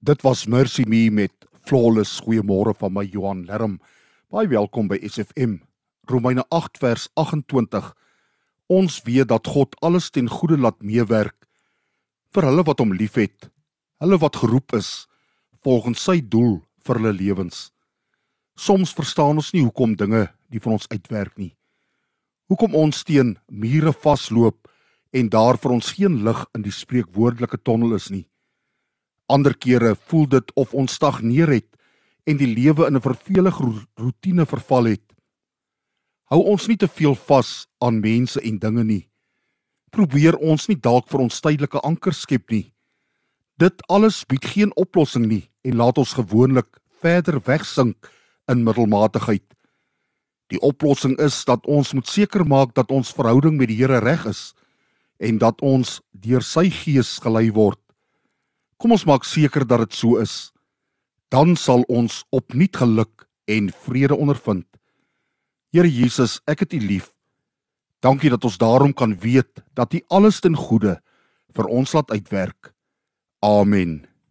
Dit was Mercy Me met Flawless Goeiemôre van my Johan Lerm. Baie welkom by SFM. Romeine 8 vers 28. Ons weet dat God alles ten goeie laat meewerk vir hulle wat hom liefhet, hulle wat geroep is volgens sy doel vir hulle lewens. Soms verstaan ons nie hoekom dinge nie vir ons uitwerk nie. Hoekom ons teen mure vasloop en daar vir ons geen lig in die spreekwoordelike tonnel is nie. Ander kere voel dit of ons stagneer het en die lewe in 'n vervelige rotine verval het. Hou ons nie te veel vas aan mense en dinge nie. Probeer ons nie dalk vir ons tydelike anker skep nie. Dit alles bied geen oplossing nie en laat ons gewoonlik verder wegsink in middelmatigheid. Die oplossing is dat ons moet seker maak dat ons verhouding met die Here reg is en dat ons deur sy gees gelei word. Kom ons maak seker dat dit so is. Dan sal ons opnuut geluk en vrede ondervind. Here Jesus, ek het U lief. Dankie dat ons daarom kan weet dat U alles ten goeie vir ons laat uitwerk. Amen.